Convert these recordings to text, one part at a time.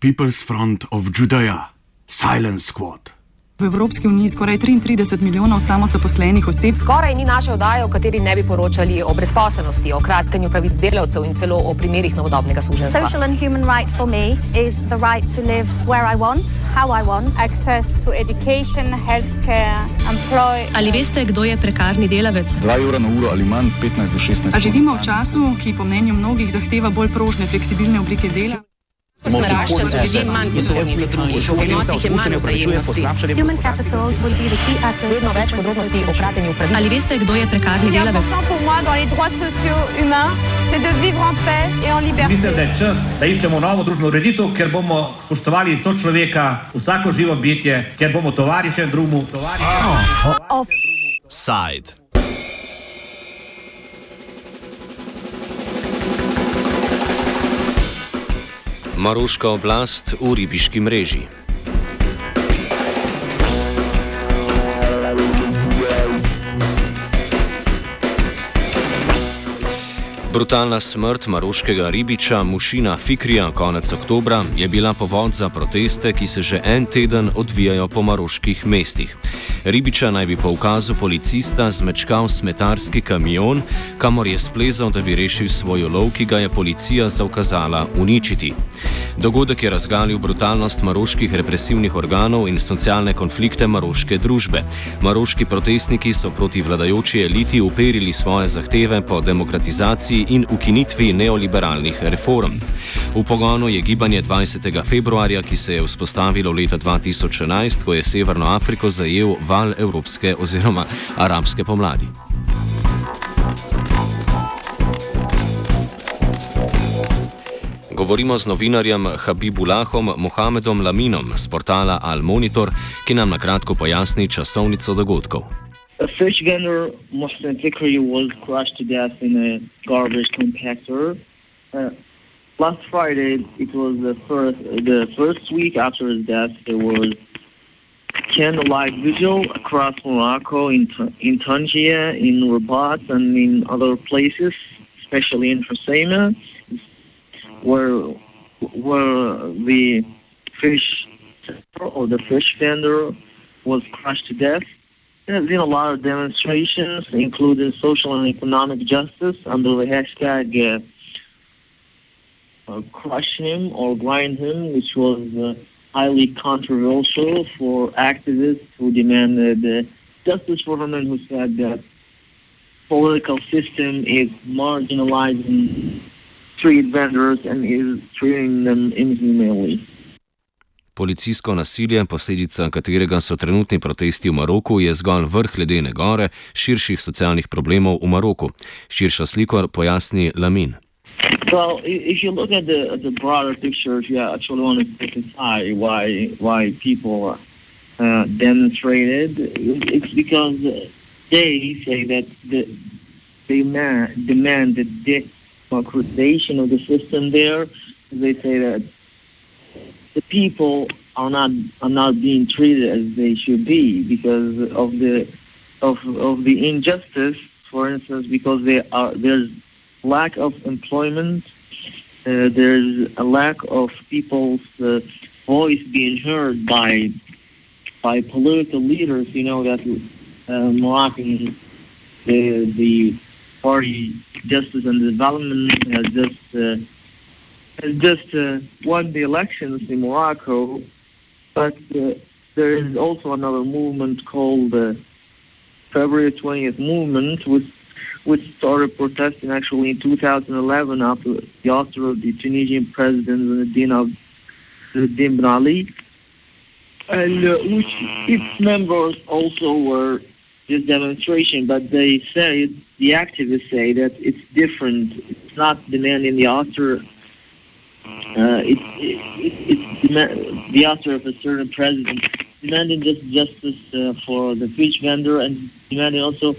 People's Front of Judea, Silent Squad. V Evropski uniji skoraj 33 milijonov samozaposlenih oseb. Skoraj ni naše oddaje, v kateri ne bi poročali o brezposelnosti, o kratenju pravic delavcev in celo o primerih novodobnega suženstva. Social and human rights for me is the right to live where I want, how I want, access to education, healthcare, employ. Ali veste, kdo je prekarni delavec? 2 evra na uro ali manj, 15 do 16. A živimo v času, ki po mnenju mnogih zahteva bolj prožne, fleksibilne oblike dela? Ko narašča, so ljudje manj pozorni do drugih, v odnosih je manj vzajemnosti. Vedno več podrobnosti o kratenju pravic. Ali veste, kdo je prekarni delavec? Mislim, da je čas, da iščemo novo družbeno ureditev, ker bomo spoštovali sočloveka, vsako živo bitje, ker bomo tovariše drugemu. Side. Maroška oblast v ribiški mreži. Brutalna smrt maroškega ribiča Mušina Fikrija konec oktobra je bila povod za proteste, ki se že en teden odvijajo po maroških mestih. Ribiča naj bi po ukazu policista zmečkal smetarski kamion, kamor je splezal, da bi rešil svoj lov, ki ga je policija zaukazala uničiti. Dogodek je razgalil brutalnost maroških represivnih organov in socialne konflikte maroške družbe. Maroški protestniki so proti vladajoči eliti uperili svoje zahteve po demokratizaciji in ukinitvi neoliberalnih reform. V pogonu je gibanje 20. februarja, ki se je vzpostavilo leta 2011, ko je Severno Afriko zajel val evropske oziroma arabske pomladi. Govorimo z novinarjem Habibulahom Mohamedom Laminom z portala Al Monitor, ki nam na kratko pojasni časovnico dogodkov. A fish vendor, Mohsen Fikri, was crushed to death in a garbage compactor. Uh, last Friday, it was the first the first week after his death. There was candlelight vigil across Morocco, in in Tangier, in Rabat, and in other places, especially in Hoceima, where where the fish or the fish vendor was crushed to death. There have been a lot of demonstrations, including social and economic justice, under the hashtag uh, uh, "Crush Him" or "Grind Him," which was. Uh, highly controversial for activists who demanded uh, justice for women who said that political system is marginalizing street vendors and is treating them inhumanely. Policijsko nasilje, posledica katerega so trenutni protesti v Maroku, je zgolj vrh ledene gore širših socialnih problemov v Maroku. Širša sliko pojasni Lamin. Well, if you look at the the broader picture, if you actually want to specify why why people uh, demonstrated, it's because they say that the, they demand, demand the democratization of the system there. They say that the people are not are not being treated as they should be because of the of of the injustice. For instance, because they are there's lack of employment. Uh, there's a lack of people's uh, voice being heard by by political leaders. You know that uh, Moroccan the the party Justice and Development has just uh, has just uh, won the elections in Morocco, but uh, there is also another movement called the February 20th movement, which which started protesting actually in 2011 after the ouster of the Tunisian president Zinedine Ben Ali, and uh, which its members also were this demonstration, but they say the activists say that it's different. It's not demanding the author. Uh, it, it, it's the author of a certain president demanding just justice uh, for the fish vendor and demanding also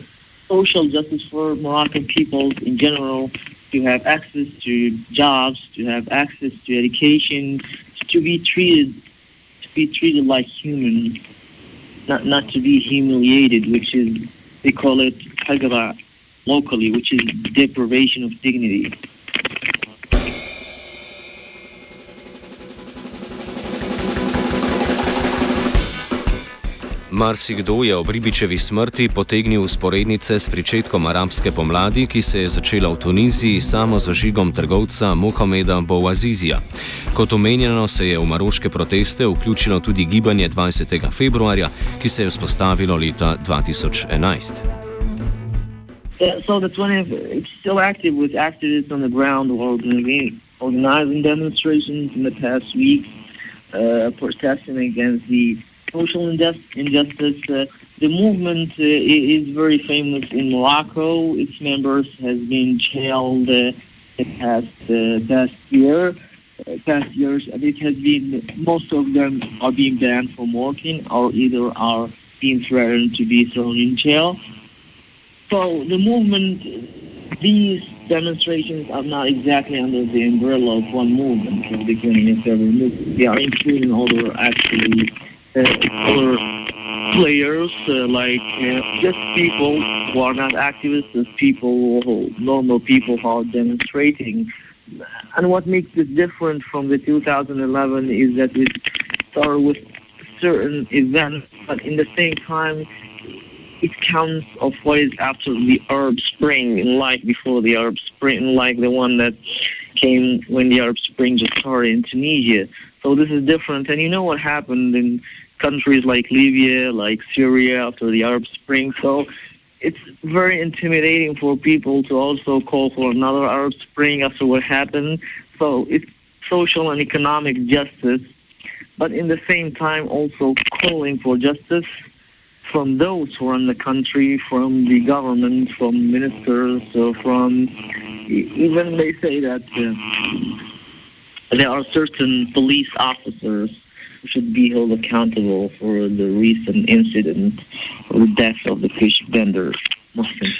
social justice for Moroccan people in general to have access to jobs, to have access to education, to be treated to be treated like human, not not to be humiliated, which is they call it hagara locally, which is deprivation of dignity. Marsikdo je ob Ribičevi smrti potegnil sporednice s pričetkom arabske pomladi, ki se je začela v Tuniziji samo z žigom trgovca Mohameda Bouazizija. Kot omenjeno, se je v maroške proteste vključilo tudi gibanje 20. februarja, ki se je vzpostavilo leta 2011. Yeah, so the 20th, it's still active with activists on the ground organizing demonstrations in the past weeks, uh, protesting against the social injustice. Uh, the movement uh, is very famous in Morocco. Its members has been jailed uh, the past uh, past year, uh, past years, and it has been most of them are being banned from working or either are being threatened to be thrown in jail. So the movement, these demonstrations are not exactly under the umbrella of one movement the of every movement. They are including other actually uh, other players, uh, like uh, just people who are not activists, just people, who, normal people who are demonstrating. And what makes it different from the 2011 is that it started with certain events, but in the same time, it counts of what is after the Arab Spring, like before the Arab Spring, like the one that came when the Arab Spring just started in Tunisia. So this is different. And you know what happened in countries like Libya, like Syria after the Arab Spring. So it's very intimidating for people to also call for another Arab Spring after what happened. So it's social and economic justice, but in the same time also calling for justice from those who run the country, from the government, from ministers, uh, from even they say that uh, there are certain police officers should be held accountable for the recent incident of the death of the fish vendor, Muslim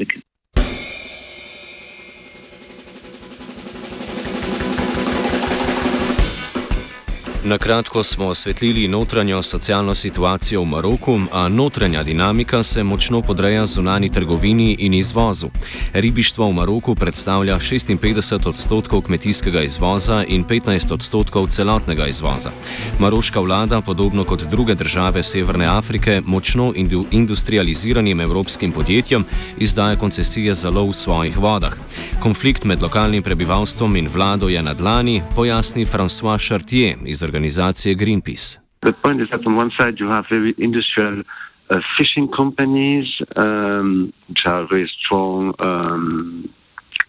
Na kratko smo osvetlili notranjo socialno situacijo v Maroku, a notranja dinamika se močno podreja zunani trgovini in izvozu. Ribištvo v Maroku predstavlja 56 odstotkov kmetijskega izvoza in 15 odstotkov celotnega izvoza. Maroška vlada, podobno kot druge države Severne Afrike, močno indu industrializiranim evropskim podjetjem izdaja koncesije za lov v svojih vodah. Konflikt med lokalnim prebivalstvom in vlado je na dlani, pojasni François Chartier iz organizacije Greenpeace. The point is that on one side you have very industrial uh, fishing companies, um, which are very strong um,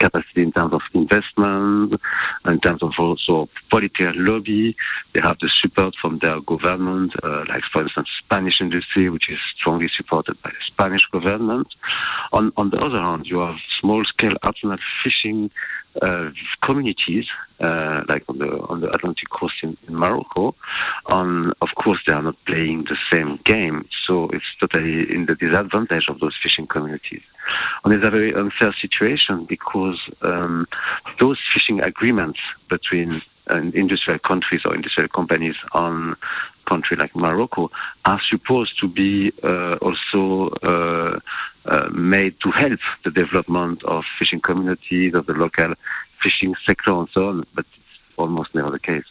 capacity in terms of investment, in terms of also political lobby. They have the support from their government, uh, like for instance, Spanish industry, which is strongly supported by the Spanish government. On, on the other hand, you have small-scale artisanal fishing uh, communities, uh, like on the on the Atlantic coast in, in Morocco. Um, of course, they are not playing the same game, so it's totally in the disadvantage of those fishing communities. And it's a very unfair situation because um, those fishing agreements between uh, industrial countries or industrial companies on country like Morocco are supposed to be uh, also uh, uh, made to help the development of fishing communities, of the local fishing sector and so on, but it's almost never the case.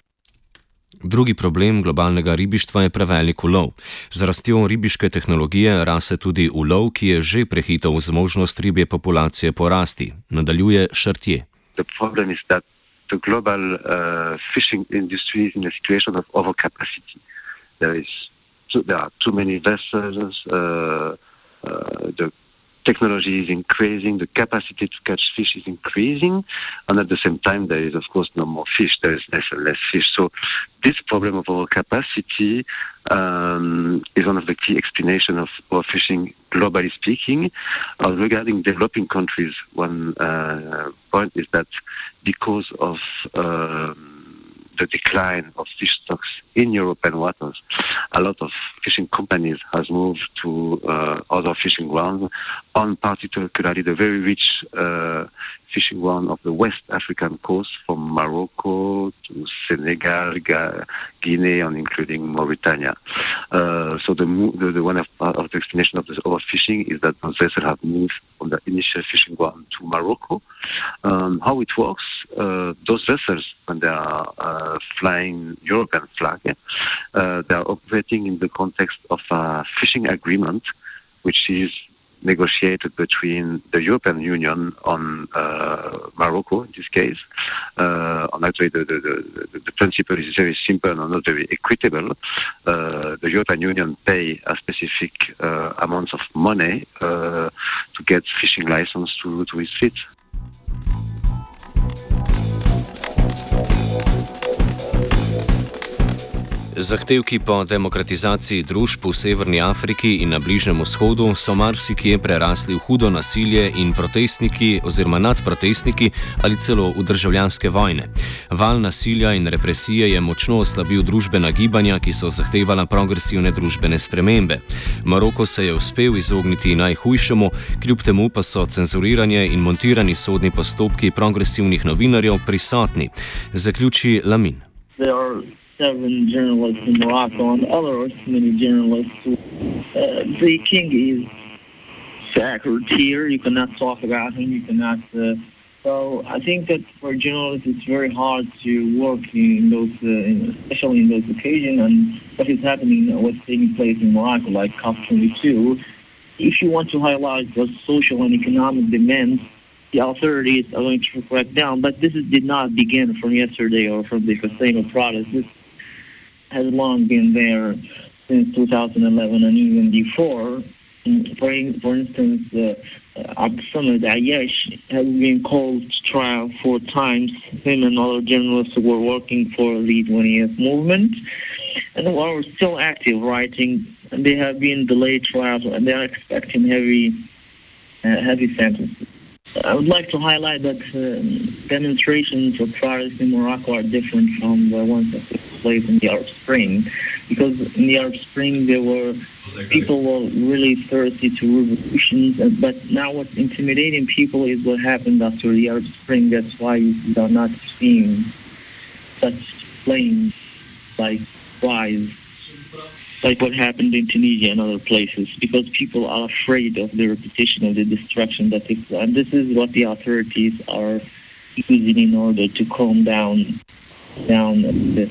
Drugi problem globalnega ribištva je prevelik ulov. Z rastjo ribiške tehnologije rase tudi ulov, ki je že prehitel zmožnost ribje populacije porasti. Nadaljuje Šrtje. The global uh, fishing industry is in a situation of overcapacity. There is too, there are too many vessels. Uh, uh, the technology is increasing, the capacity to catch fish is increasing, and at the same time, there is, of course, no more fish. There is less and less fish. So, this problem of overcapacity um, is one of the key explanations of overfishing, globally speaking. Uh, regarding developing countries, one uh, point is that because of um, the decline of fish stocks in European waters, a lot of fishing companies has moved to uh, other fishing grounds, on particularly the very rich uh, fishing ground of the West African coast, from Morocco to Senegal, Guinea, and including Mauritania. Uh, so the, the, the, one of, of the explanation of this overfishing is that those vessels have moved from the initial fishing ground to Morocco. Um, how it works, uh, those vessels, when they are uh, flying European flag, uh, they are operating in the context of a fishing agreement, which is negotiated between the European Union on uh, Morocco in this case. Uh, and actually, the, the, the, the, principle is very simple and not very equitable. Uh, the European Union pay a specific amount of money to get fishing license to, to its fleet. Zahtevki po demokratizaciji družb v Severni Afriki in na Bližnjem vzhodu so marsikje prerasli v hudo nasilje in protestniki oziroma nadprotestniki ali celo v državljanske vojne. Val nasilja in represije je močno oslabil družbena gibanja, ki so zahtevala progresivne družbene spremembe. Maroko se je uspel izogniti najhujšemu, kljub temu pa so cenzuriranje in montirani sodni postopki progresivnih novinarjev prisotni. Zaključi Lamin. Seven journalists in Morocco and other many journalists. Uh, the king is sacred here. You cannot talk about him. You cannot. Uh, so I think that for journalists, it's very hard to work in those, uh, in, especially in those occasions, and what is happening, what's taking place in Morocco, like COP22. If you want to highlight the social and economic demands, the authorities are going to crack down. But this is, did not begin from yesterday or from the sustainable protest. This has long been there since 2011 and even before. For, for instance, uh, Abdulsamad Ayash has been called to trial four times. Him and other journalists who were working for the 20th movement and who are still active writing. They have been delayed trials and they are expecting heavy, uh, heavy sentences. I would like to highlight that uh, demonstrations of protests in Morocco are different from the ones that took place in the Arab Spring, because in the Arab Spring there were people were really thirsty to revolutions, but now what's intimidating people is what happened after the Arab Spring. That's why you are not seeing such flames like rise like what happened in Tunisia and other places, because people are afraid of the repetition of the destruction that place. And this is what the authorities are using in order to calm down, down, the,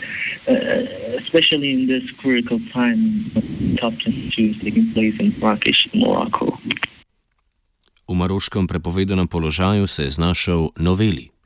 uh, especially in this critical time, top 22 taking place in Marrakesh, Morocco. V maroškem prepovedanem položaju se je znašel Noveli.